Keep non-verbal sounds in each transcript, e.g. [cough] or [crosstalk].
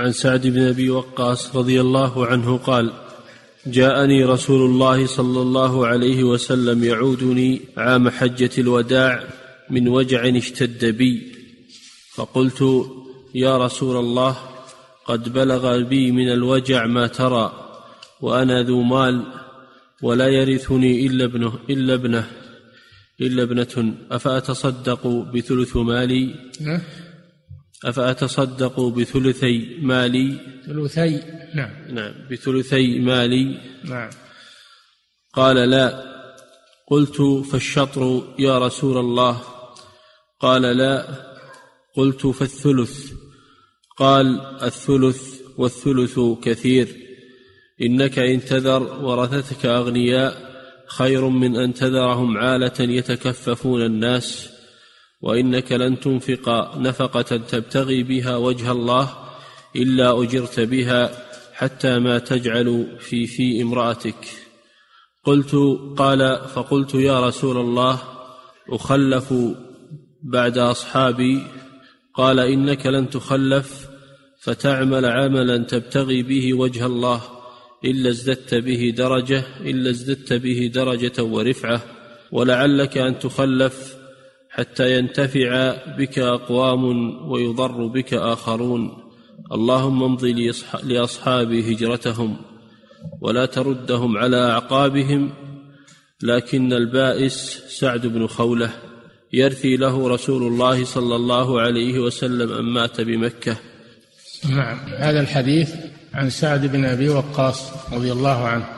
عن سعد بن أبي وقاص رضي الله عنه قال جاءني رسول الله صلى الله عليه وسلم يعودني عام حجة الوداع من وجع اشتد بي. فقلت يا رسول الله قد بلغ بي من الوجع ما ترى وأنا ذو مال ولا يرثني إلا ابنه إلا ابنه إلا ابنة أفأتصدق بثلث مالي؟ أفأتصدق بثلثي مالي؟ ثلثي نعم. نعم بثلثي مالي. نعم. قال لا. قلت فالشطر يا رسول الله. قال لا. قلت فالثلث. قال الثلث والثلث كثير. إنك إن تذر ورثتك أغنياء خير من أن تذرهم عالة يتكففون الناس. وإنك لن تنفق نفقة تبتغي بها وجه الله إلا أجرت بها حتى ما تجعل في في امرأتك. قلت قال فقلت يا رسول الله أخلف بعد أصحابي. قال إنك لن تخلف فتعمل عملا تبتغي به وجه الله إلا ازددت به درجة إلا ازددت به درجة ورفعة ولعلك أن تخلف حتى ينتفع بك أقوام ويضر بك آخرون. اللهم امض لأصحابي هجرتهم ولا تردهم على أعقابهم. لكن البائس سعد بن خولة يرثي له رسول الله صلى الله عليه وسلم أن مات بمكة. نعم. هذا الحديث عن سعد بن أبي وقاص رضي الله عنه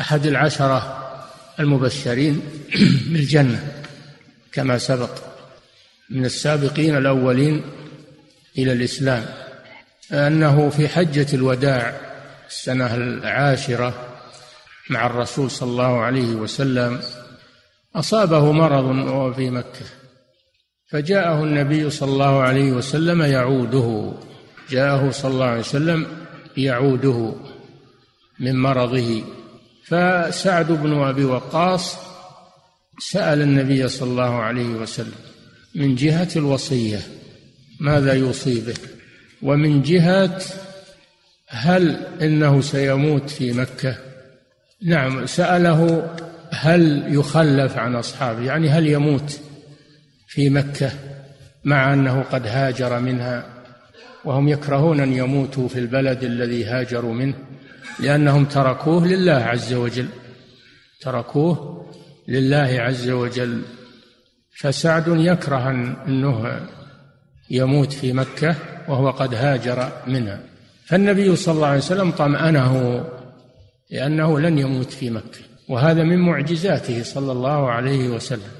أحد العشرة المبشرين بالجنة. كما سبق من السابقين الأولين إلى الإسلام أنه في حجة الوداع السنة العاشرة مع الرسول صلى الله عليه وسلم أصابه مرض وهو في مكة فجاءه النبي صلى الله عليه وسلم يعوده جاءه صلى الله عليه وسلم يعوده من مرضه فسعد بن أبي وقاص سأل النبي صلى الله عليه وسلم من جهة الوصية ماذا يوصي به؟ ومن جهة هل إنه سيموت في مكة؟ نعم سأله هل يخلف عن أصحابه يعني هل يموت في مكة مع أنه قد هاجر منها؟ وهم يكرهون أن يموتوا في البلد الذي هاجروا منه لأنهم تركوه لله عز وجل تركوه لله عز وجل فسعد يكره إنه يموت في مكة وهو قد هاجر منها. فالنبي صلى الله عليه وسلم طمأنه لأنه لن يموت في مكة وهذا من معجزاته صلى الله عليه وسلم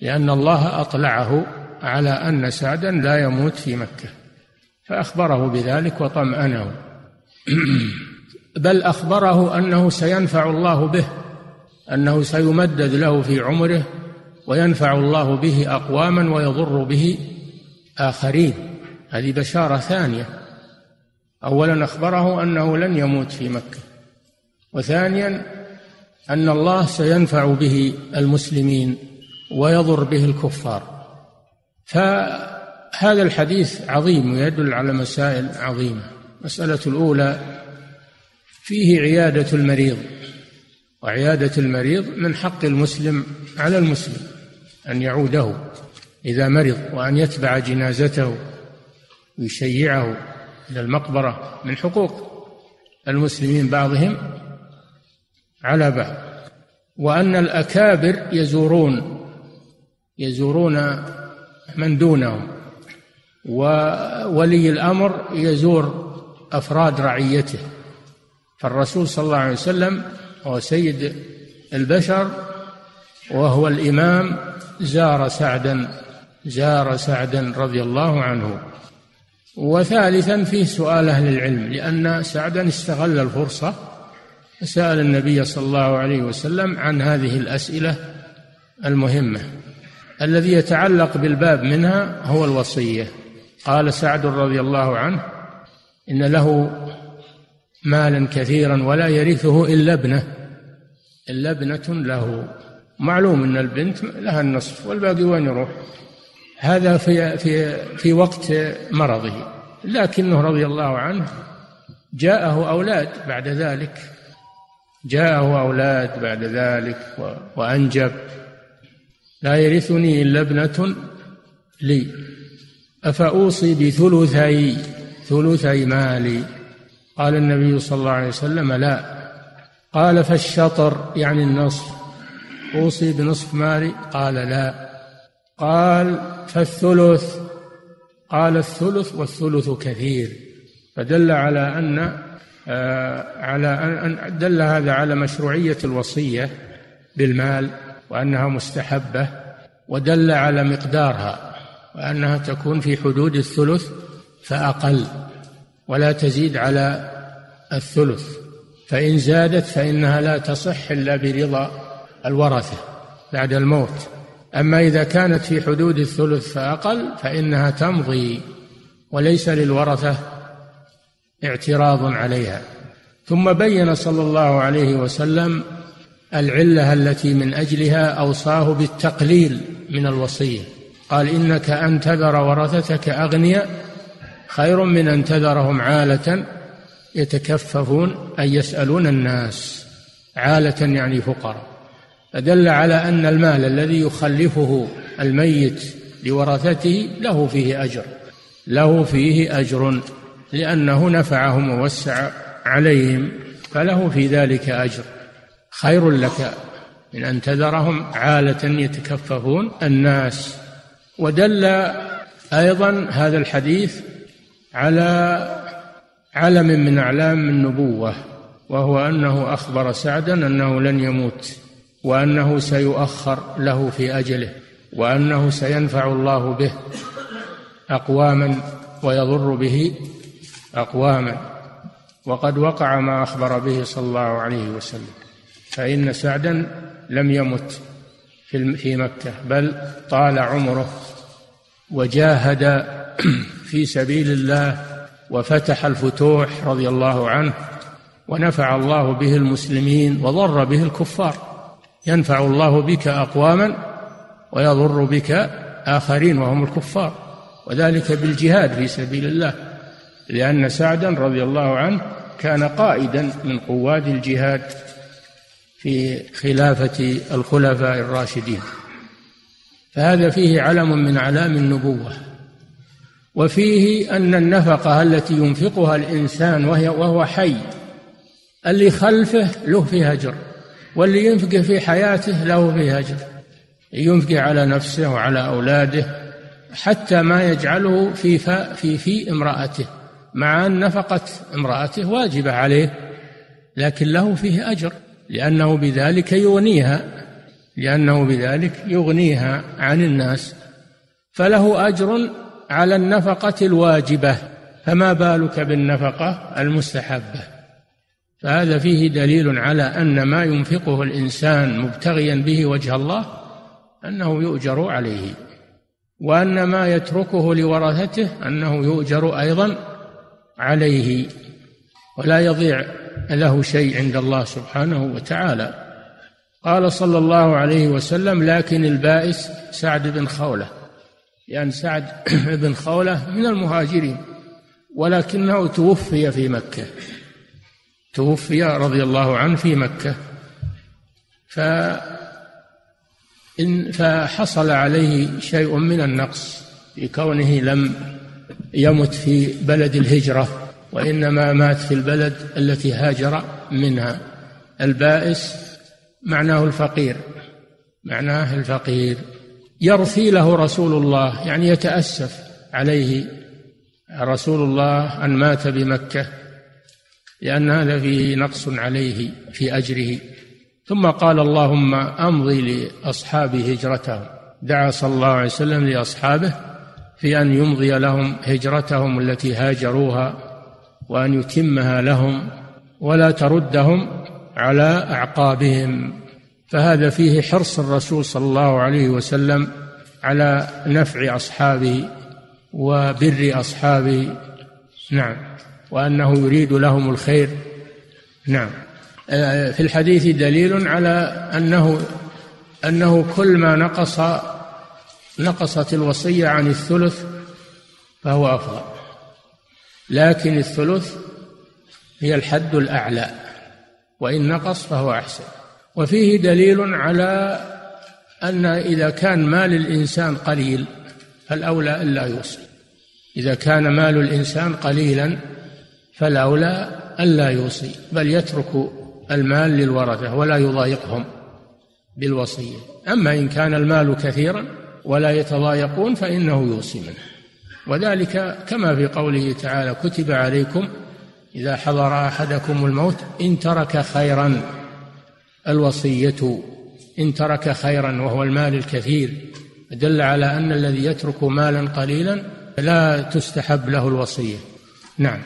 لأن الله أطلعه على أن سعدا لا يموت في مكة فأخبره بذلك وطمأنه. [clears throat] بل أخبره أنه سينفع الله به أنه سيمدد له في عمره وينفع الله به أقواما ويضر به آخرين. هذه بشارة ثانية. أولا أخبره أنه لن يموت في مكة. وثانيا أن الله سينفع به المسلمين ويضر به الكفار. فهذا الحديث عظيم ويدل على مسائل عظيمة. المسألة الأولى فيه عيادة المريض. وعيادة المريض من حق المسلم على المسلم أن يعوده إذا مرض وأن يتبع جنازته ويشيعه إلى المقبرة من حقوق المسلمين بعضهم على بعض. وأن الأكابر يزورون يزورون من دونهم. وولي الأمر يزور أفراد رعيته. فالرسول صلى الله عليه وسلم وهو سيد البشر وهو الإمام زار سعدا زار سعدا رضي الله عنه. وثالثا فيه سؤال أهل العلم لأن سعدا استغل الفرصة سأل النبي صلى الله عليه وسلم عن هذه الأسئلة المهمة. الذي يتعلق بالباب منها هو الوصية. قال سعد رضي الله عنه إن له مالا كثيرا ولا يرثه إلا ابنه إلا ابنة له. معلوم أن البنت لها النصف والباقي وين يروح. هذا في في في وقت مرضه. لكنه رضي الله عنه جاءه أولاد بعد ذلك. جاءه أولاد بعد ذلك وأنجب. لا يرثني إلا ابنة لي. أفأوصي بثلثي ثلثي مالي. قال النبي صلى الله عليه وسلم لا. قال فالشطر يعني النصف. أوصي بنصف مالي قال لا. قال فالثلث. قال الثلث والثلث كثير. فدل على أن آه، على أن دل هذا على مشروعية الوصية بالمال وأنها مستحبة ودل على مقدارها وأنها تكون في حدود الثلث فأقل. ولا تزيد على الثلث. فإن زادت فإنها لا تصح إلا برضا الورثة بعد الموت. أما إذا كانت في حدود الثلث فأقل فإنها تمضي وليس للورثة اعتراض عليها. ثم بين صلى الله عليه وسلم العلة التي من أجلها أوصاه بالتقليل من الوصية. قال إنك أن تذر ورثتك أغنياء خير من أن تذرهم عالة يتكففون أي يسألون الناس. عالة يعني فقراء. فدل على أن المال الذي يخلفه الميت لورثته له فيه أجر. له فيه أجر. لأنه نفعهم ووسع عليهم فله في ذلك أجر. خير لك من أن تذرهم عالة يتكففون الناس. ودل أيضا هذا الحديث على علم من أعلام النبوه وهو أنه أخبر سعدا أنه لن يموت وأنه سيؤخر له في أجله وأنه سينفع الله به اقواما ويضر به أقواما. وقد وقع ما أخبر به صلى الله عليه وسلم فإن سعدا لم يمت في مكة بل طال عمره وجاهد [clears throat] في سبيل الله وفتح الفتوح رضي الله عنه ونفع الله به المسلمين وضر به الكفار. ينفع الله بك أقواما ويضر بك آخرين وهم الكفار. وذلك بالجهاد في سبيل الله لأن سعدا رضي الله عنه كان قائدا من قواد الجهاد في خلافة الخلفاء الراشدين. فهذا فيه علم من علام النبوة. وفيه أن النفقة التي ينفقها الإنسان وهي وهو حي اللي خلفه له فيه أجر واللي ينفق في حياته له فيه أجر. ينفق على نفسه وعلى أولاده حتى ما يجعله في في في امرأته مع أن نفقة امرأته واجبة عليه لكن له فيه أجر لأنه بذلك يغنيها لأنه بذلك يغنيها عن الناس. فله أجر على النفقة الواجبة فما بالك بالنفقة المستحبة؟ فهذا فيه دليل على أن ما ينفقه الإنسان مبتغيا به وجه الله أنه يؤجر عليه وأن ما يتركه لورثته أنه يؤجر أيضا عليه ولا يضيع له شيء عند الله سبحانه وتعالى. قال صلى الله عليه وسلم لكن البائس سعد بن خولة. لأن يعني سعد [clears throat] بن خولة من المهاجرين ولكنه توفي في مكة توفي رضي الله عنه في مكة. ف إن فحصل عليه شيء من النقص في كونه لم يمت في بلد الهجرة وإنما مات في البلد التي هاجر منها البائس معناه الفقير معناه الفقير. يرثي له رسول الله يعني يتأسف عليه رسول الله أن مات بمكة لأن هذا فيه نقص عليه في أجره. ثم قال اللهم أمضي لأصحاب هجرتهم. دعا صلى الله عليه وسلم لأصحابه في أن يمضي لهم هجرتهم التي هاجروها وأن يتمها لهم ولا تردهم على أعقابهم. فهذا فيه حرص الرسول صلى الله عليه وسلم على نفع أصحابه وبر أصحابه. نعم. وأنه يريد لهم الخير. نعم. في الحديث دليل على أنه أنه كل ما نقص نقصت الوصية عن الثلث فهو أفضل. لكن الثلث هي الحد الأعلى وإن نقص فهو أحسن. وفيه دليل على أن إذا كان مال الإنسان قليل فالأولى ألا يوصي. إذا كان مال الإنسان قليلا فالأولى ألا يوصي بل يترك المال للورثة ولا يضايقهم بالوصية. أما إن كان المال كثيرا ولا يتضايقون فإنه يوصي منه. وذلك كما في قوله تعالى كتب عليكم إذا حضر أحدكم الموت إن ترك خيرا. الوصية إن ترك خيرا وهو المال الكثير دل على أن الذي يترك مالا قليلا لا تستحب له الوصية. نعم.